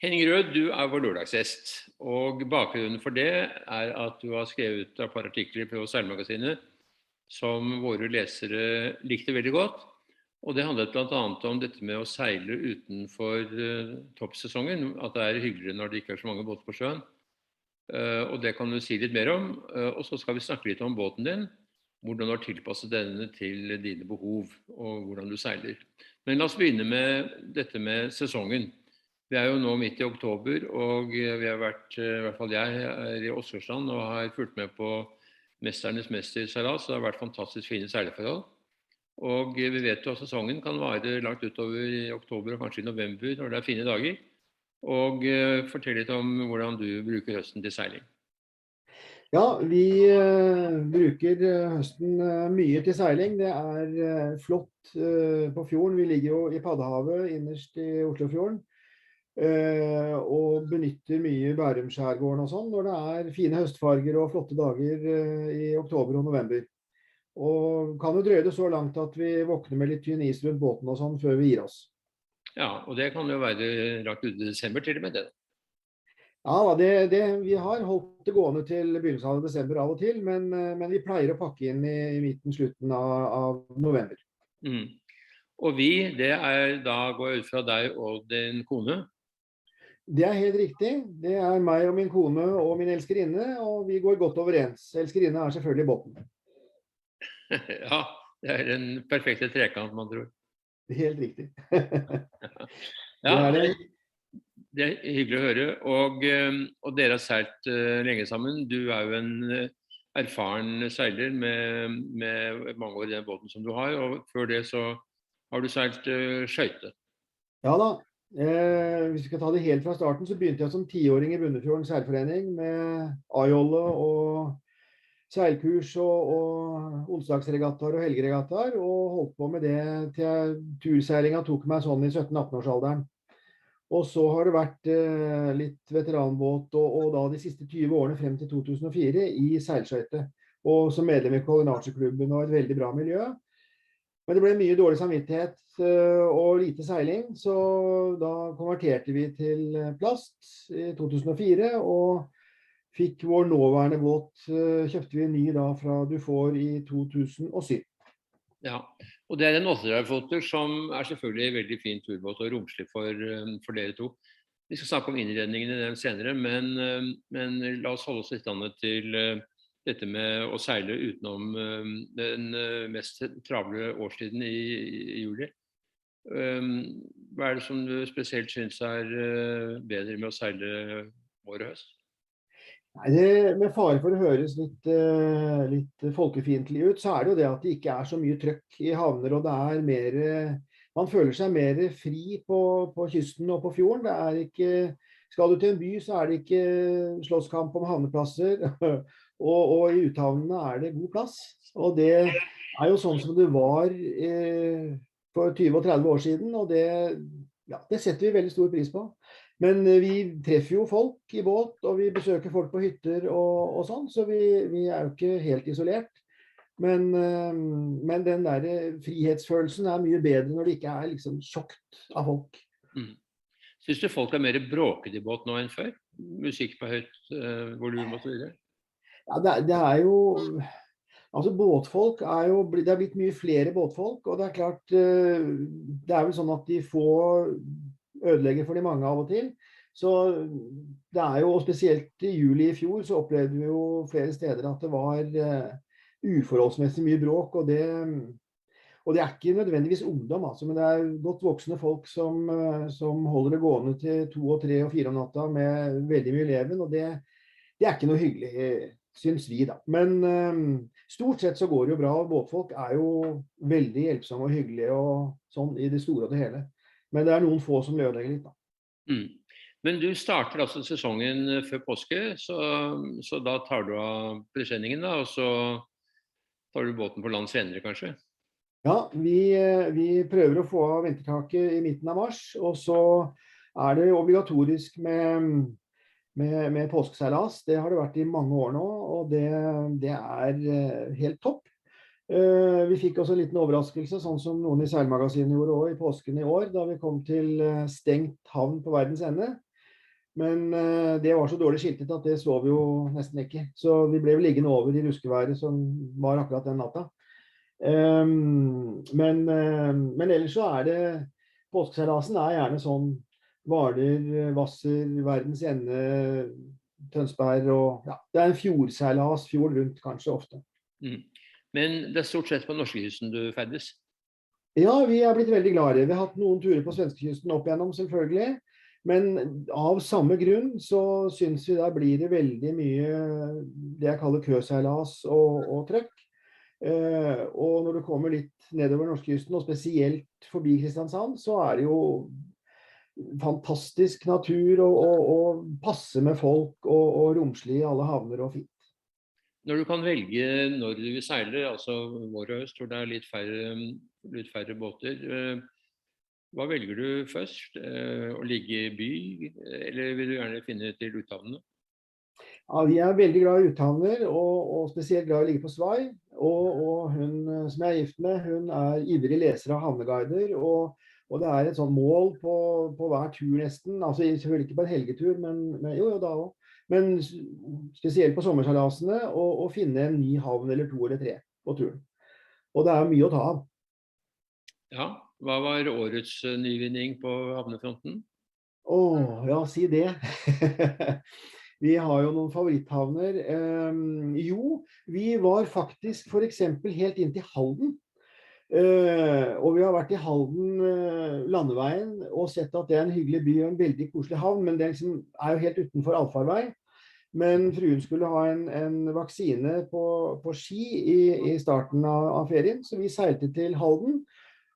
Henning Rød, du er vår lørdagsgjest. og Bakgrunnen for det er at du har skrevet et par artikler på Seilmagasinet som våre lesere likte veldig godt. Og Det handlet bl.a. om dette med å seile utenfor uh, toppsesongen. At det er hyggeligere når det ikke er så mange båter på sjøen. Uh, og Det kan du si litt mer om. Uh, og så skal vi snakke litt om båten din. Hvordan du har tilpasset denne til dine behov, og hvordan du seiler. Men la oss begynne med dette med sesongen. Vi er jo nå midt i oktober, og vi har vært, i hvert fall jeg er i Åsgårdstrand og har fulgt med på 'Mesternes mester'-seilas. Det har vært fantastisk fine seileforhold. Og vi vet jo at sesongen kan vare langt utover i oktober og kanskje i november når det er fine dager. Og fortell litt om hvordan du bruker høsten til seiling. Ja, vi bruker høsten mye til seiling. Det er flott på fjorden. Vi ligger jo i Paddehavet innerst i Oslofjorden. Uh, og benytter mye Bærumskjærgården og sånn når det er fine høstfarger og flotte dager uh, i oktober og november. Og kan jo drøye det så langt at vi våkner med litt tynn is rundt båten og sånn før vi gir oss. Ja, og det kan jo være rart ut i desember til og med det. Ja, det, det, vi har holdt det gående til begynnelsen av desember av og til, men, uh, men vi pleier å pakke inn i, i midten, slutten av, av november. Mm. Og vi, det er da går jeg ut fra deg og din kone? Det er helt riktig. Det er meg og min kone og min elskerinne, og vi går godt overens. Elskerinne er selvfølgelig båten. ja, det er den perfekte trekant, man tror. Helt riktig. ja, det, er det er hyggelig å høre. Og, eh, og dere har seilt uh, lenge sammen. Du er jo en uh, erfaren seiler med, med, mange år i den båten som du har. Og før det så har du seilt uh, skøyte. Ja da, Eh, hvis vi skal ta det helt fra starten, så begynte jeg som tiåring i Bunnefjorden seilforening med A-jolle og seilkurs og, og onsdagsregattaer og helgeregattaer. Og holdt på med det til turseilinga tok meg sånn i 17-18-årsalderen. Og så har det vært eh, litt veteranbåt, og, og, da de siste 20 årene frem til 2004 i seilskøyte. Og som medlem i Colinace-klubben og et veldig bra miljø. Men det ble mye dårlig samvittighet eh, og lite seiling, så da konverterte vi til eh, plast i 2004. Og fikk vår nåværende båt eh, kjøpte vi en ny da fra Dufour i 2007. Ja, og det er en åttedreifoter som er selvfølgelig en veldig fin turbåt og romslig for, for, dere to. Vi skal snakke om innredningen i den senere, men, men la oss holde oss litt til dette med å seile utenom eh, den eh, mest travle årstiden i, i juli. Eh, hva er det som du spesielt syns er bedre med å seile vår og høst? Nei, det, Med fare for å høres litt, litt folkefiendtlig ut, så er det jo det at det ikke er så mye trøkk i havner. og det er mer, Man føler seg mer fri på, på kysten og på fjorden. det er ikke skal du til en by, så er det ikke slåsskamp om havneplasser. Og, og, i uthavnene er det god plass. Og det er jo sånn som det var eh, for 20 og 30 år siden, og det, ja, det setter vi veldig stor pris på. Men eh, vi treffer jo folk i båt, og vi besøker folk på hytter og, og sånn, så vi, vi, er jo ikke helt isolert. Men, eh, men den der frihetsfølelsen er mye bedre når det ikke er liksom sjokt av folk. Mm. Syns du folk er mer bråkete i båt nå enn før? Musikk på høyt uh, volum osv.? Ja, det, det, er jo Altså båtfolk er jo Det er blitt mye flere båtfolk. Og det er klart eh, Det er vel sånn at de få ødelegger for de mange av og til. Så det er jo, og Spesielt i juli i fjor så opplevde vi jo flere steder at det var uh, uforholdsmessig mye bråk. Og det, og det er ikke nødvendigvis ungdom, altså, men det er godt voksne folk som, uh, som holder det gående til to og tre og fire om natta med veldig mye leven. Og det, det er ikke noe hyggelig syns vi, da. Men um, stort sett så går det jo bra. Båtfolk er jo veldig hjelpsomme og hyggelige og sånn i det store og det hele. Men det er noen få som ødelegger litt, da. Mm. Men du starter altså sesongen eh, før påske, så, så da tar du av presenningen, da, og så tar du båten på land senere, kanskje? Ja, vi, eh, vi prøver å få av vintertaket i midten av mars. Og så er det obligatorisk med med, med påskeseilas. Det har det vært i mange år nå, og det, det er eh, helt topp. Uh, vi fikk også en liten overraskelse, sånn som noen i Seilmagasinet gjorde òg i påsken i år, da vi kom til uh, stengt havn på verdens ende. Men det var så dårlig skiltet at det så vi jo nesten ikke. Så vi ble liggende over i ruskeværet som var akkurat den natta. Um, men, men, ellers så er det Påskeseilasen er gjerne sånn Hvaler, Hvasser, Verdens Ende, Tønsberg og ja, Det er en fjordseilas, fjord rundt kanskje ofte. Mm. Men det er stort sett på norskekysten du ferdes? Ja, vi er blitt veldig glad i det. Vi har hatt noen turer på svenskekysten opp igjennom, selvfølgelig. Men av samme grunn så syns vi der blir det veldig mye det jeg kaller køseilas og, og trøkk. Eh, og når du kommer litt nedover norskekysten, og spesielt forbi Kristiansand, så er det jo fantastisk natur og, og, og passe med folk og, og romslig i alle havner og fint. Når du kan velge når du vil seile, altså vår og øst hvor det er litt færre, litt færre båter, eh, hva velger du først? Eh, å ligge i by, eller vil du gjerne finne til uthavnene? Ja, Vi er veldig glad i uthavner, og, og spesielt glad i å ligge på svai. Og, og, hun som jeg er gift med, hun er ivrig leser av havneguider. Og, og det er et sånt mål på, på, hver tur nesten. altså Selvfølgelig ikke på en helgetur, men, men jo, jo da òg. Men spesielt på sommerseilasene å finne en ny havn eller to eller tre på turen. Og det er mye å ta av. Ja, hva var årets eh, nyvinning på havnefronten? Å, ja, si det. vi har jo noen favoritthavner. Um, jo, vi var faktisk f.eks. helt inn til Halden. Uh, og vi har vært i Halden uh, landeveien og sett at det er en hyggelig by og en veldig koselig havn, men det liksom er jo helt utenfor allfarvei. Men fruen skulle ha en, en vaksine på, på ski i, i starten av, av, ferien, så vi seilte til Halden.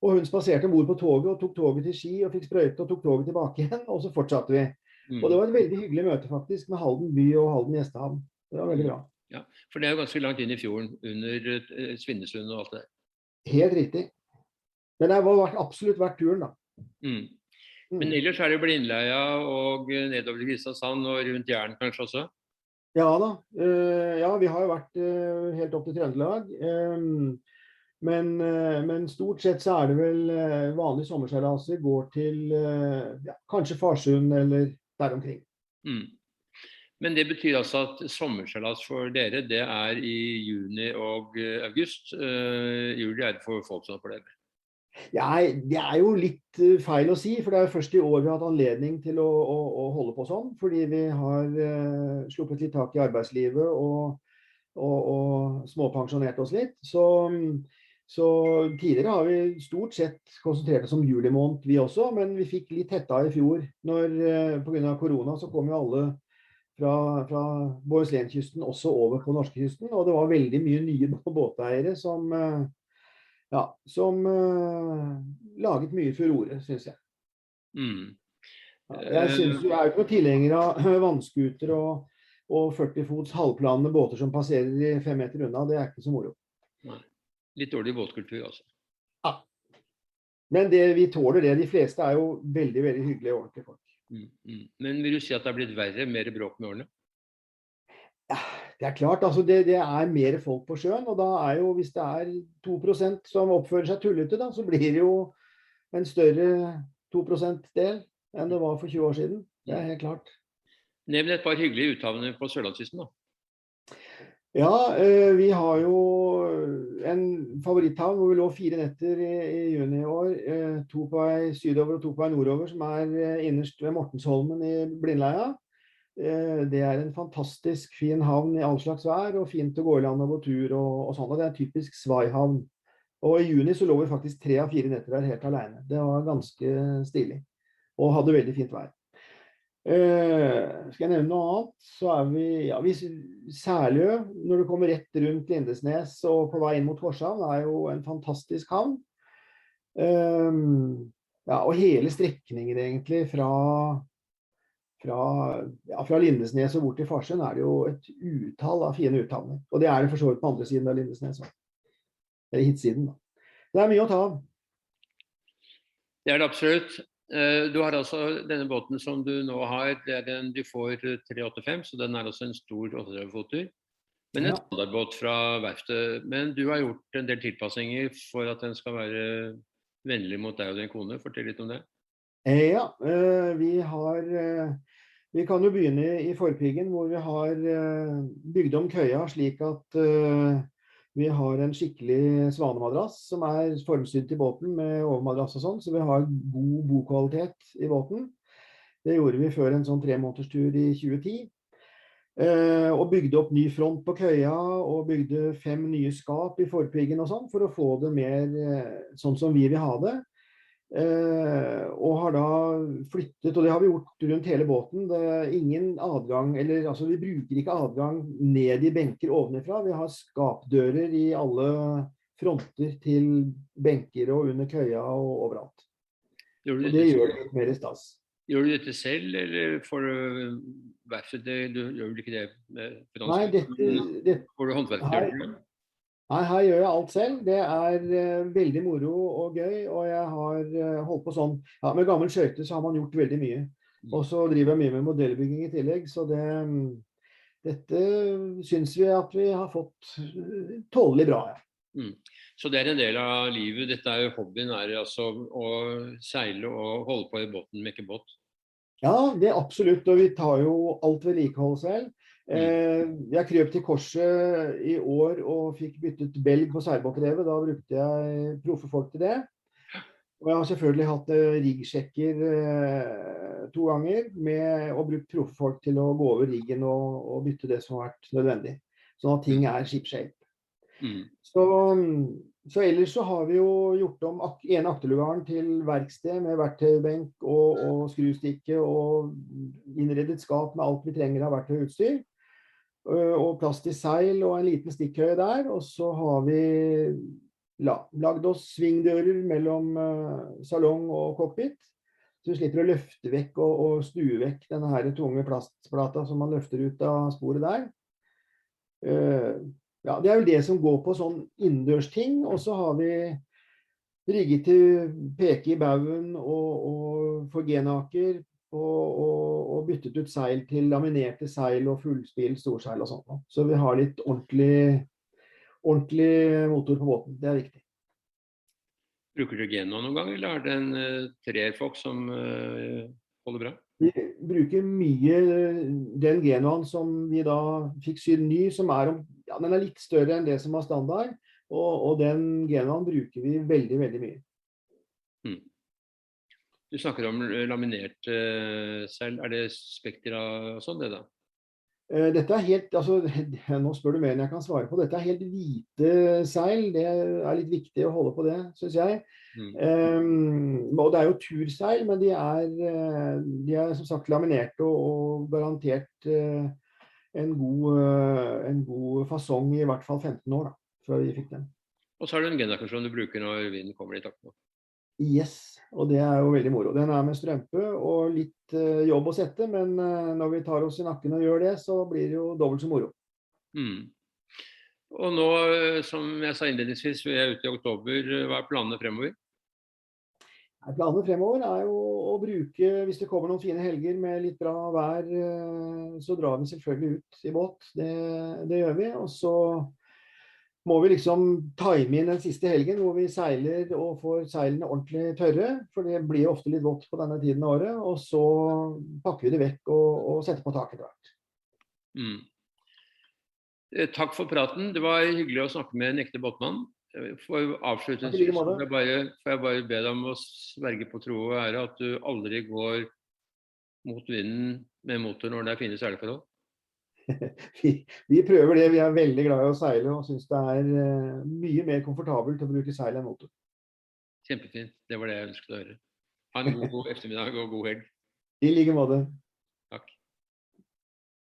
Og hun spaserte om bord på toget og tok toget til Ski og fikk sprøyte og tok toget tilbake igjen. Og så fortsatte vi. Mm. Og det var et veldig hyggelig møte faktisk med Halden by og Halden gjestehavn. Det var veldig bra. Ja, For det er jo ganske langt inn i fjorden, under uh, Svinesund og alt det der. Helt riktig. Men det var absolutt verdt turen, da. Mm. Men mm. ellers er det Blindleia og nedover til Kristiansand og rundt Jæren kanskje også? Ja da. Uh, ja, vi har jo vært uh, helt opp til Trøndelag. Um, men, eh, men, stort sett så er det vel eh, vanlige sommerseilaser går til eh, ja, kanskje Farsund eller der omkring. Mm. Men det betyr altså at sommerseilas for dere, det er i juni og august. Uh, juli er det for folk som opplever? Ja, det er jo litt feil å si, for det er først i år vi har hatt anledning til å, å, å holde på sånn. Fordi vi har uh, sluppet litt tak i arbeidslivet og, og, og småpensjonert oss litt. Så så tidligere har vi stort sett konsentrert oss om juli måned, vi også. Men vi fikk litt hetta i fjor. når eh, Pga. korona så kom jo alle fra, fra Bohuslenskysten også over på norskekysten. Og det var veldig mye nye båteiere som, eh, ja, som uh, laget mye furore, syns jeg. Mm. Jeg, synes, jeg er jo ikke tilhenger av vannskuter og, og 40 fots halvplanende båter som passerer fem meter unna. Det er ikke så moro. Nei. Litt dårlig båtkultur, altså. Ja. Men det, vi tåler det. De fleste er jo veldig veldig hyggelige og ordentlige folk. Mm, mm. Men vil du si at det er blitt verre, mer bråk med årene? Ja, det er klart. altså det, det, er mer folk på sjøen. Og da er jo, hvis det er 2% som oppfører seg tullete, da, så blir det jo en større 2 %-del enn det var for 20 år siden. Det er helt klart. Nevn et par hyggelige uthavner på sørlandskysten, da. Ja, eh, vi har jo en favoritthavn hvor vi lå fire netter i, juni i år. Eh, to på vei sydover og to på vei nordover, som er eh, innerst ved Mortensholmen i Blindleia. Det er en fantastisk fin havn i all slags vær, og fint å gå i land og gå tur og, og sånn. Og det er en typisk svaihavn. Og i juni så lå vi faktisk tre av fire netter der helt alene. Det var ganske stilig. Og hadde veldig fint vær. Uh, skal jeg nevne noe annet, så er vi, ja, vi Særlø, når du kommer rett rundt Lindesnes og på vei inn mot Forshavn, er jo en fantastisk havn. Uh, ja, og hele strekningen egentlig fra, fra, ja, fra, Lindesnes og bort til Farsund er det jo et utall av fine uthavner. Og det er det for så vidt på andre siden av Lindesnes. Eller hitsiden, da. Det er mye å ta av. Det er det absolutt. Eh, du har altså denne båten som du nå har, det er en du får 385, så den er også en stor 38-foter. Men en ja. standardbåt fra verftet. Men du har gjort en del tilpassinger for at den skal være vennlig mot deg og din kone. Fortell litt om det. Eh, ja, eh, vi har Vi kan jo begynne i Forpiggen, hvor vi har bygd om køya slik at vi har en skikkelig svanemadrass som er formsydd til båten med overmadrass og sånn, så vi har god bokvalitet i båten. Det gjorde vi før en sånn tremånederstur i 2010. Eh, og bygde opp ny front på køya og bygde fem nye skap i forpiggen og sånn, for å få det mer sånn som vi vil ha det. Eh, og har da flyttet, og det har vi gjort rundt hele båten. Det er ingen adgang, eller altså vi bruker ikke adgang ned i benker ovenfra. Vi har skapdører i alle fronter til benker og under køya og overalt. Gjør og det gjør det litt mer stas. Gjør du dette selv, eller får du verftet det? Du gjør vel ikke det med Nei, dette, dette, Får du håndverkere? Nei, her gjør jeg alt selv. Det er uh, veldig moro og gøy. Og jeg har uh, holdt på sånn ja, Med gammel skøyte så har man gjort veldig mye. Mm. Og så driver jeg mye med modellbygging i tillegg, så det, um, dette syns vi at vi har fått tålelig bra. Ja. Mm. Så det er en del av livet. Dette er jo hobbyen er altså å seile og holde på i båten, mekke båt? Ja, det er absolutt. Og vi tar jo alt vedlikehold selv. Mm. Eh, jeg krøp til korset i år og fikk byttet belg på seilbåtrevet. Da brukte jeg proffe folk til det. Og jeg har selvfølgelig hatt eh, riggsjekker eh, to ganger med, og brukt proffe folk til å gå over riggen og, og, bytte det som har vært nødvendig. Sånn at ting er shipshape. Mm. Så, så, ellers så har vi jo gjort om ak ene akterlugaren til verksted med verktøybenk og, og skrustikke og innredet skap med alt vi trenger av verktøy og utstyr. Øh, og plass til seil og en liten stikkhøye der. Og så har vi lagd oss svingdører mellom øh, salong og cockpit. Så du slipper å løfte vekk og, og stue vekk denne her tunge plastplata som man løfter ut av sporet der. Uh, ja, det er jo det som går på sånn innendørsting. Og så har vi rigget til peke i baugen og, og forgenaker og, og, og, byttet ut seil til laminerte seil og fullspill storseil og sånt. Så vi har litt ordentlig, ordentlig motor på båten. Det er viktig. Bruker du Genoa noen gang, eller er det en uh, som uh, holder bra? Vi bruker mye den Genoaen som vi da fikk sydd ny, som er, ja, den er litt større enn det som var standard. Og, og den Genoaen bruker vi veldig, veldig mye. Du snakker om laminert uh, selv. Er det Spektra og sånn, det da? Eh, dette er helt, altså, Nå spør du mer enn jeg kan svare på. Dette er helt hvite seil. Det er litt viktig å holde på det, syns jeg. Mm. Um, og det er jo turseil, men de er, eh, de er som sagt laminerte og, og garantert uh, en, god, uh, en god fasong i hvert fall 15 år da, før vi fikk den. Og så har du en generasjon du bruker når vinden kommer litt takt nå. Yes, og det er jo veldig moro. Den er med strømpe og litt uh, jobb å sette, men uh, når vi tar oss i nakken og gjør det, så blir det jo dobbelt så moro. Mm. Og nå, eh, som jeg sa innledningsvis, vi er ute i oktober. Hva er planene fremover? Planene fremover er jo å bruke, hvis det kommer noen fine helger med litt bra vær, så drar vi selvfølgelig ut i båt. Det, det gjør vi. Og så må vi liksom time inn den siste helgen hvor vi seiler og får seilene ordentlig tørre. For det blir ofte litt vått på denne tiden av året. Og så pakker vi det vekk og, og setter på taket etter hvert. Mm. Eh, takk for praten. Det var hyggelig å snakke med en ekte båtmann. Eh, for avslutningsvis får jeg, bare, får jeg bare be deg om å sverge på tro og ære at du aldri går mot vinden med motor når det er fine seileforhold. vi, vi, prøver det. Vi er veldig glad i å seile og syns det er uh, mye mer komfortabelt å bruke seil enn motor. Kjempefint. Det var det jeg ønsket å høre. Ha en god, god ettermiddag og god helg. I like måte.